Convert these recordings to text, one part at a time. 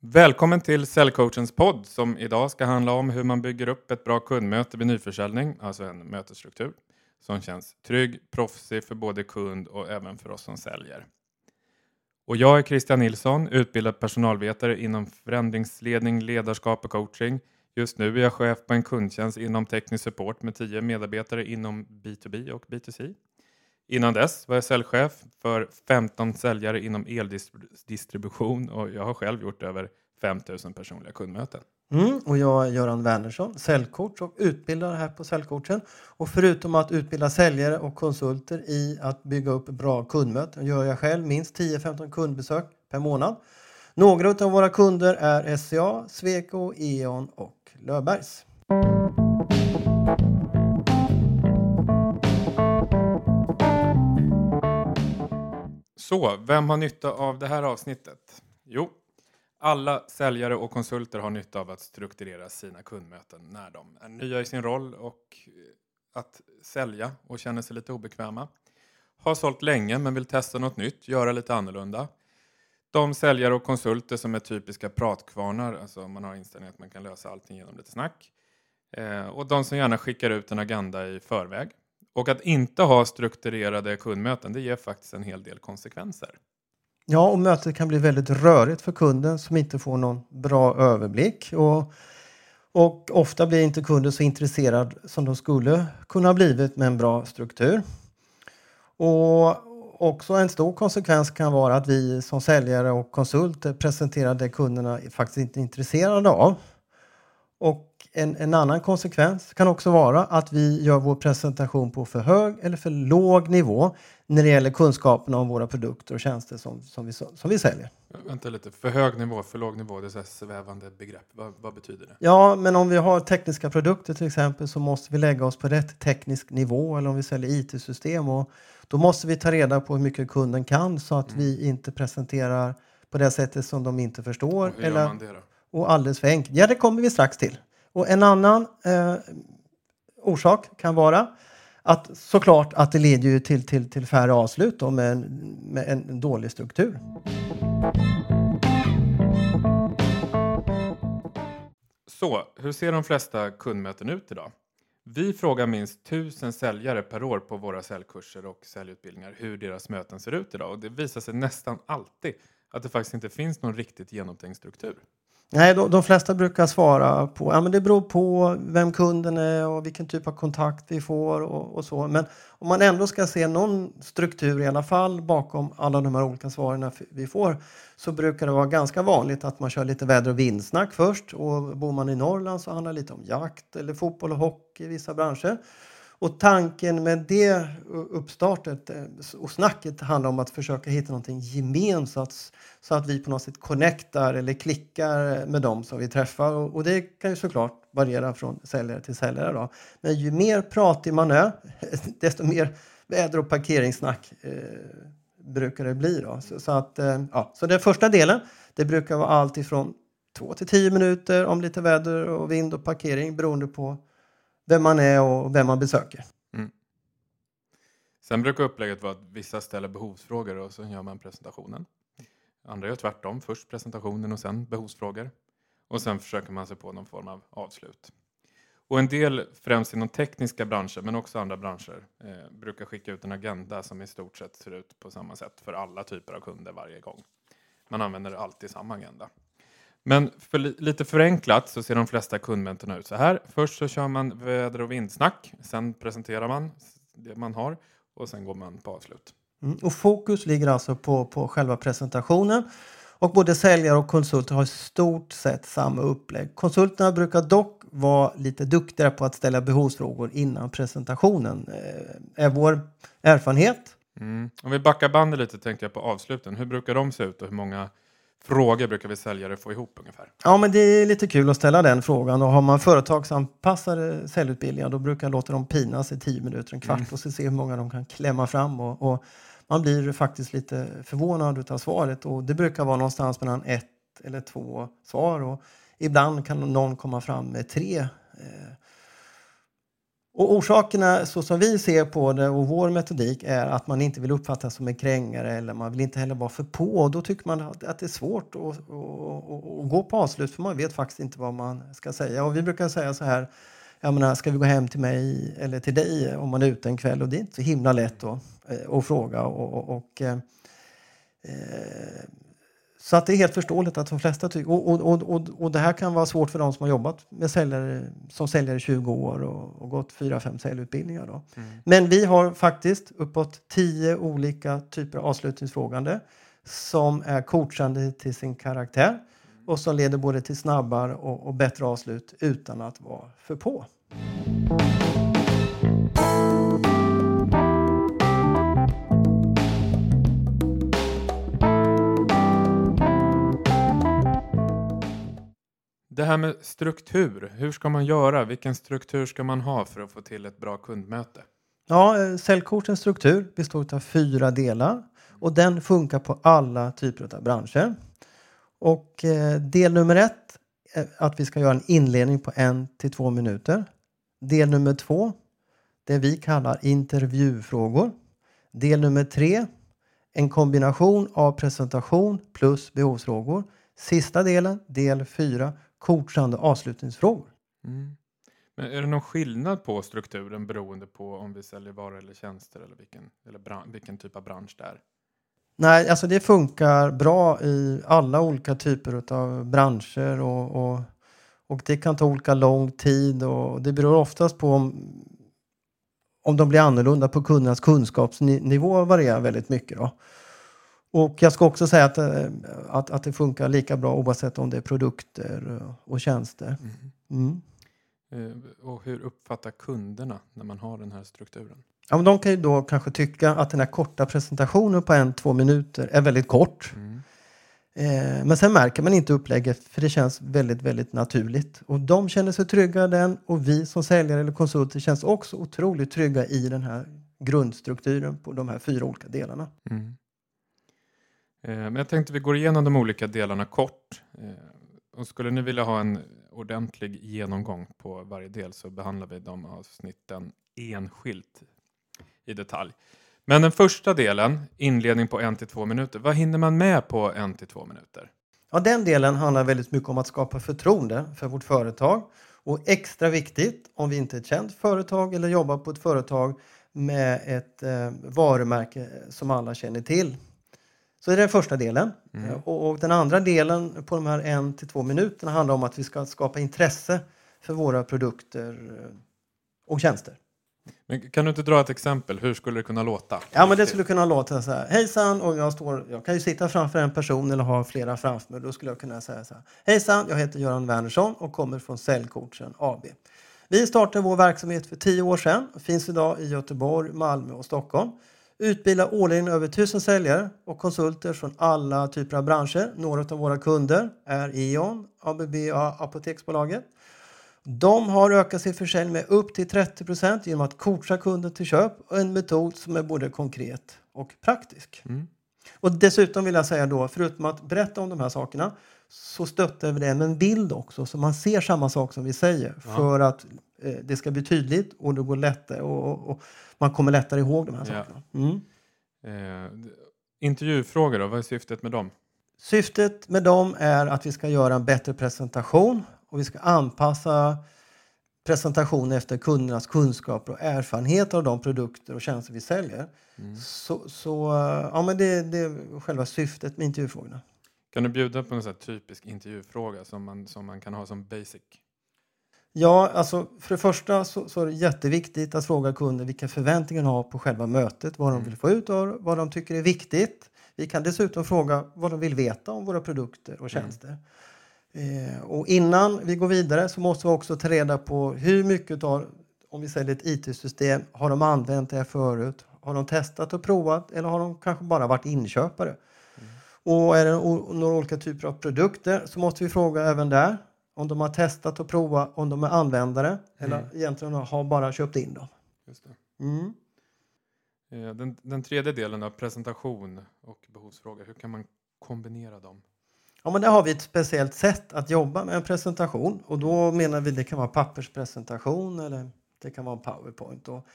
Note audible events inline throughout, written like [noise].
Välkommen till Säljcoachens podd som idag ska handla om hur man bygger upp ett bra kundmöte vid nyförsäljning, alltså en mötesstruktur som känns trygg, proffsig för både kund och även för oss som säljer. Och jag är Christian Nilsson, utbildad personalvetare inom förändringsledning, ledarskap och coaching. Just nu är jag chef på en kundtjänst inom teknisk support med tio medarbetare inom B2B och B2C. Innan dess var jag säljchef för 15 säljare inom eldistribution och jag har själv gjort över 5000 personliga kundmöten. Mm, och jag är Göran Wernersson, säljcoach och utbildare här på Säljcoachen. Och förutom att utbilda säljare och konsulter i att bygga upp bra kundmöten gör jag själv minst 10-15 kundbesök per månad. Några av våra kunder är SCA, Sweco, E.ON och Löfbergs. Så, vem har nytta av det här avsnittet? Jo, alla säljare och konsulter har nytta av att strukturera sina kundmöten när de är nya i sin roll och eh, att sälja och känner sig lite obekväma. Har sålt länge men vill testa något nytt, göra lite annorlunda. De säljare och konsulter som är typiska pratkvarnar, alltså man har inställningen att man kan lösa allting genom lite snack. Eh, och de som gärna skickar ut en agenda i förväg. Och att inte ha strukturerade kundmöten, det ger faktiskt en hel del konsekvenser. Ja, och mötet kan bli väldigt rörigt för kunden som inte får någon bra överblick. Och, och ofta blir inte kunden så intresserad som de skulle kunna ha blivit med en bra struktur. Och också en stor konsekvens kan vara att vi som säljare och konsulter presenterar det kunderna faktiskt inte är intresserade av. Och en, en, annan konsekvens kan också vara att vi gör vår presentation på för hög eller för låg nivå när det gäller kunskaperna om våra produkter och tjänster som, som, vi, som vi säljer. Vänta lite, för hög nivå, för låg nivå, det är så svävande begrepp. Vad, vad, betyder det? Ja, men om vi har tekniska produkter till exempel så måste vi lägga oss på rätt teknisk nivå eller om vi säljer IT-system och då måste vi ta reda på hur mycket kunden kan så att mm. vi inte presenterar på det sättet som de inte förstår. Och hur eller, gör man det då? Och alldeles för enkelt. Ja, det kommer vi strax till. Och en annan eh, orsak kan vara att såklart att det leder ju till, till, till färre avslut och med, en, med en dålig struktur. Så, hur ser de flesta kundmöten ut idag? Vi frågar minst tusen säljare per år på våra säljkurser och säljutbildningar hur deras möten ser ut idag och det visar sig nästan alltid att det faktiskt inte finns någon riktigt genomtänkt struktur. Nej, de, de, flesta brukar svara på ja, men det beror på vem kunden är och vilken typ av kontakt vi får och, och, så. Men om man ändå ska se någon struktur i alla fall bakom alla de här olika svaren vi får så brukar det vara ganska vanligt att man kör lite väder och vindsnack först och bor man i Norrland så handlar det lite om jakt eller fotboll och hockey i vissa branscher. Och tanken med det uppstartet eh, och snacket handlar om att försöka hitta någonting gemensamt så att vi på något sätt connectar eller klickar med dem som vi träffar. Och det kan ju såklart variera från säljare till säljare. Då. Men ju mer pratig man är, [laughs] desto mer väder och parkeringssnack eh, brukar det bli. Då. Så, så, att, eh, ja. så den första delen, det brukar vara allt ifrån 2 till 10 minuter om lite väder och vind och parkering beroende på vem man är och vem man besöker. Mm. Sen brukar upplägget vara att vissa ställer behovsfrågor och så gör man presentationen. Andra gör tvärtom, först presentationen och sen behovsfrågor. Och sen försöker man sig på någon form av avslut. Och en del, främst inom tekniska branscher, men också andra branscher, eh, brukar skicka ut en agenda som i stort sett ser ut på samma sätt för alla typer av kunder varje gång. Man använder alltid samma agenda. Men för lite förenklat så ser de flesta kundmötena ut så här. Först så kör man väder och vindsnack. Sen presenterar man det man har och sen går man på avslut. Mm, och fokus ligger alltså på, på själva presentationen. Och både säljare och konsulter har i stort sett samma upplägg. Konsulterna brukar dock vara lite duktigare på att ställa behovsfrågor innan presentationen. Eh, är vår erfarenhet. Mm. Om vi backar bandet lite tänkte jag på avsluten. Hur brukar de se ut och hur många frågor brukar vi säljare få ihop ungefär? Ja, men det är lite kul att ställa den frågan. Och har man företagsanpassade säljutbildningar då brukar jag låta dem pinas i tio minuter, en kvart mm. och se hur många de kan klämma fram. Och, och, man blir faktiskt lite förvånad av svaret och det brukar vara någonstans mellan ett eller två svar och ibland kan någon komma fram med tre. Eh, och orsakerna så som vi ser på det och vår metodik är att man inte vill uppfattas som en krängare eller man vill inte heller vara för på. Och då tycker man att, det är svårt att, att, att, gå på avslut för man vet faktiskt inte vad man ska säga. Och vi brukar säga så här, jag menar, ska vi gå hem till mig eller till dig om man är ute en kväll? Och det är inte så himla lätt då, eh, att fråga. Och, och, och eh så att det är helt förståeligt att de flesta tycker... Och, och, och, och, det här kan vara svårt för de som har jobbat med säljare, som säljare i 20 år och, och gått 4-5 säljutbildningar. Då. Mm. Men vi har faktiskt uppåt 10 olika typer av avslutningsfrågande som är coachande till sin karaktär och som leder både till snabbare och, och bättre avslut utan att vara för på. Det här med struktur, hur ska man göra? Vilken struktur ska man ha för att få till ett bra kundmöte? Ja, eh, säljkortens säljcoachens struktur består av fyra delar och den funkar på alla typer av branscher. Och eh, del nummer ett är att vi ska göra en inledning på en till två minuter. Del nummer två, det vi kallar intervjufrågor. Del nummer tre, en kombination av presentation plus behovsfrågor. Sista delen, del fyra, coachande avslutningsfrågor. Mm. Men är det någon skillnad på strukturen beroende på om vi säljer varor eller tjänster eller vilken, eller vilken typ av bransch det är? Nej, alltså det funkar bra i alla olika typer av branscher och, och, och, det kan ta olika lång tid och det beror oftast på om, om de blir annorlunda på kundernas kunskapsnivå varierar väldigt mycket. Då. Och jag ska också säga att, eh, att, att det funkar lika bra oavsett om det är produkter och tjänster. Mm. Mm. Eh, och hur uppfattar kunderna när man har den här strukturen? Ja, men de kan ju då kanske tycka att den här korta presentationen på en, två minuter är väldigt kort. Mm. Eh, men sen märker man inte upplägget för det känns väldigt, väldigt naturligt. Och de känner sig trygga i den och vi som säljare eller konsulter känns också otroligt trygga i den här grundstrukturen på de här fyra olika delarna. Mm. Eh, men jag tänkte vi går igenom de olika delarna kort. Eh, och skulle ni vilja ha en ordentlig genomgång på varje del så behandlar vi de avsnitten enskilt i detalj. Men den första delen, inledning på en till två minuter, vad hinner man med på en till två minuter? Ja, den delen handlar väldigt mycket om att skapa förtroende för vårt företag. Och extra viktigt om vi inte är ett känt företag eller jobbar på ett företag med ett eh, varumärke som alla känner till. Så det är den första delen. Mm. Eh, och, och, den andra delen på de här en till två minuterna handlar om att vi ska skapa intresse för våra produkter eh, och tjänster. Men kan du inte dra ett exempel? Hur skulle det kunna låta? Ja, men det skulle kunna låta så här. Hejsan! Och jag, står, jag kan ju sitta framför en person eller ha flera framför mig. Då skulle jag kunna säga så här. Hejsan! Jag heter Göran Wernersson och kommer från Säljcoachen AB. Vi startade vår verksamhet för tio år sedan. Finns idag i Göteborg, Malmö och Stockholm. Utbildar årligen över tusen säljare och konsulter från alla typer av branscher. Några av våra kunder är E.ON, ABB och Apoteksbolaget. De har ökat sin försäljning med upp till 30% genom att coacha kunden till köp och en metod som är både konkret och praktisk. Mm. Och dessutom vill jag säga då, förutom att berätta om de här sakerna så stöttar vi det med en bild också så man ser samma sak som vi säger ja. för att det ska bli tydligt och det går lättare och, och, och man kommer lättare ihåg de här sakerna. Mm. Eh, intervjufrågor då, vad är syftet med dem? Syftet med dem är att vi ska göra en bättre presentation och vi ska anpassa presentationen efter kundernas kunskaper och erfarenhet av de produkter och tjänster vi säljer. Mm. Så, så ja, men det, det är själva syftet med intervjufrågorna. Kan du bjuda på en sån typisk intervjufråga som man, som man kan ha som basic? Ja, alltså för det första så, så är det jätteviktigt att fråga kunden vilka förväntningar de har på själva mötet, vad de mm. vill få ut av vad de tycker är viktigt. Vi kan dessutom fråga vad de vill veta om våra produkter och mm. tjänster. Mm. Eh, och innan vi går vidare så måste vi också ta reda på hur mycket av, om vi säljer ett IT-system, har de använt det förut? Har de testat och provat eller har de kanske bara varit inköpare? Mm. Och är det några olika typer av produkter så måste vi fråga även där om de har testat och provat, om de är användare mm. eller egentligen har bara köpt in dem. Just mm. Eh, den, den, tredje delen av presentation och behovsfrågor, hur kan man kombinera dem? Ja, men där har vi ett speciellt sätt att jobba med en presentation och då menar vi det kan vara papperspresentation eller Det kan vara en powerpoint. Och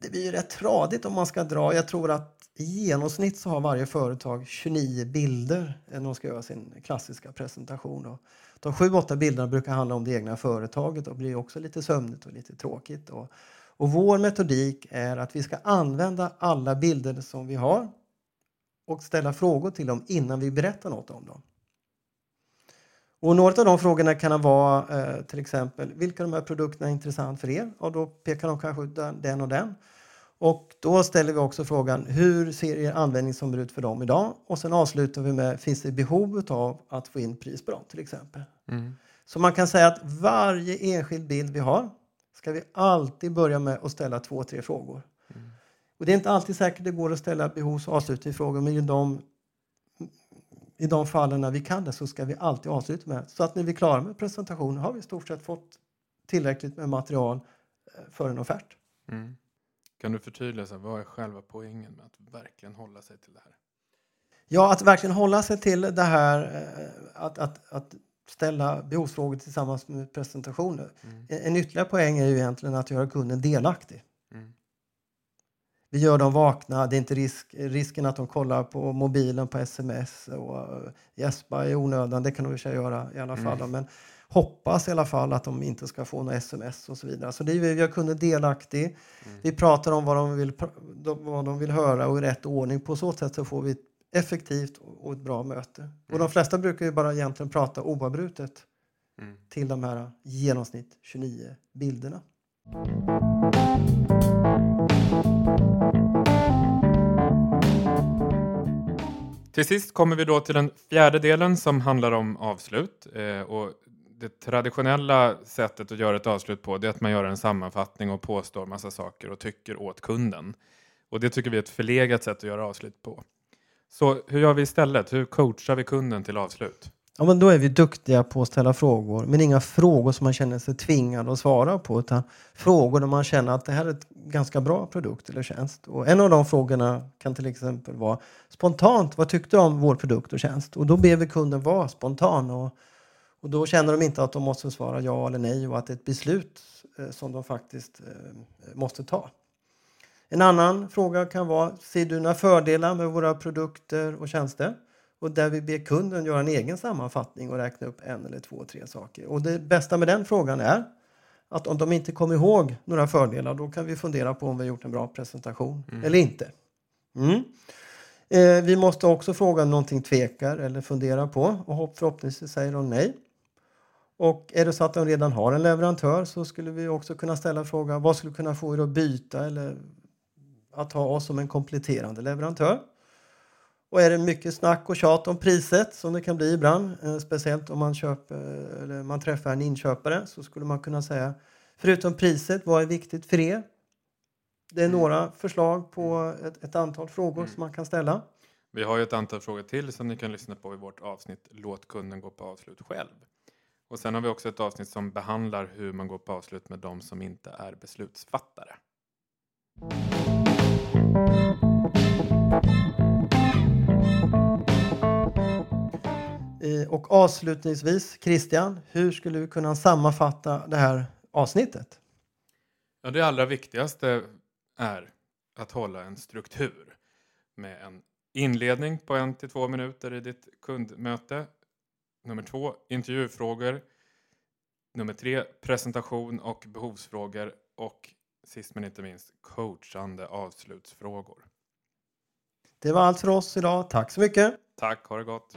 det blir ju rätt tradigt om man ska dra. Jag tror att i genomsnitt så har varje företag 29 bilder när de ska göra sin klassiska presentation. Då. de sju, åtta bilderna brukar handla om det egna företaget och blir också lite sömnigt och lite tråkigt. Och, och vår metodik är att vi ska använda alla bilder som vi har och ställa frågor till dem innan vi berättar något om dem. Och några av de frågorna kan vara eh, till exempel vilka av de här produkterna är intressant för er? Och då pekar de kanske ut den och den. Och då ställer vi också frågan hur ser er användningsområde ut för dem idag? Och sen avslutar vi med finns det behov av att få in pris på dem till exempel. Mm. Så man kan säga att varje enskild bild vi har ska vi alltid börja med att ställa två, tre frågor. Mm. Och det är inte alltid säkert det går att ställa behovs och avslutningsfrågor men i de, i de fallen när vi kan det så ska vi alltid avsluta med Så att när vi är klara med presentationen har vi i stort sett fått tillräckligt med material eh, för en offert. Mm. Kan du förtydliga, så här, vad är själva poängen med att verkligen hålla sig till det här? Ja, att verkligen hålla sig till det här eh, att, att, att ställa behovsfrågor tillsammans med presentationer. Mm. En ytterligare poäng är ju egentligen att göra kunden delaktig. Mm. Vi gör dem vakna, det är inte risk, risken att de kollar på mobilen på sms och gäspa i onödan, det kan de ju göra i alla fall. Mm. Men hoppas i alla fall att de inte ska få några sms och så vidare. Så det är, vi gör kunden delaktig. Mm. Vi pratar om vad de, vill, vad de vill höra och i rätt ordning. På så sätt så får vi ett effektivt och ett bra möte. Mm. Och de flesta brukar ju bara egentligen prata oavbrutet mm. till de här genomsnitt 29 bilderna. Till sist kommer vi då till den fjärde delen som handlar om avslut. Eh, och det traditionella sättet att göra ett avslut på det är att man gör en sammanfattning och påstår massa saker och tycker åt kunden. Och det tycker vi är ett förlegat sätt att göra avslut på. Så hur gör vi istället? Hur coachar vi kunden till avslut? Ja, men då är vi duktiga på att ställa frågor, men inga frågor som man känner sig tvingad att svara på, utan frågor där man känner att det här är ett ganska bra produkt eller tjänst. Och en av de frågorna kan till exempel vara spontant, vad tyckte du om vår produkt och tjänst? Och då ber vi kunden vara spontan och och då känner de inte att de måste svara ja eller nej och att det är ett beslut eh, som de faktiskt eh, måste ta. En annan fråga kan vara, ser du några fördelar med våra produkter och tjänster? Och där vi ber kunden göra en egen sammanfattning och räkna upp en eller två, tre saker. Och det bästa med den frågan är att om de inte kommer ihåg några fördelar, då kan vi fundera på om vi har gjort en bra presentation mm. eller inte. Mm. Eh, vi måste också fråga om någonting tvekar eller fundera på och förhoppningsvis säger de nej. Och är det så att de redan har en leverantör så skulle vi också kunna ställa frågan vad skulle kunna få er att byta eller att ha oss som en kompletterande leverantör? Och är det mycket snack och tjat om priset som det kan bli ibland, eh, speciellt om man, köper, eller man träffar en inköpare, så skulle man kunna säga förutom priset, vad är viktigt för er? Det är mm. några förslag på ett, ett antal frågor mm. som man kan ställa. Vi har ju ett antal frågor till som ni kan lyssna på i vårt avsnitt Låt kunden gå på avslut själv. Och sen har vi också ett avsnitt som behandlar hur man går på avslut med de som inte är beslutsfattare. Eh, och avslutningsvis, Christian, hur skulle vi kunna sammanfatta det här avsnittet? Ja, det allra viktigaste är att hålla en struktur med en inledning på en till två minuter i ditt kundmöte Nummer två, intervjufrågor. Nummer tre, presentation och behovsfrågor. Och sist men inte minst, coachande avslutsfrågor. Det var allt för oss idag. Tack så mycket. Tack, ha det gott.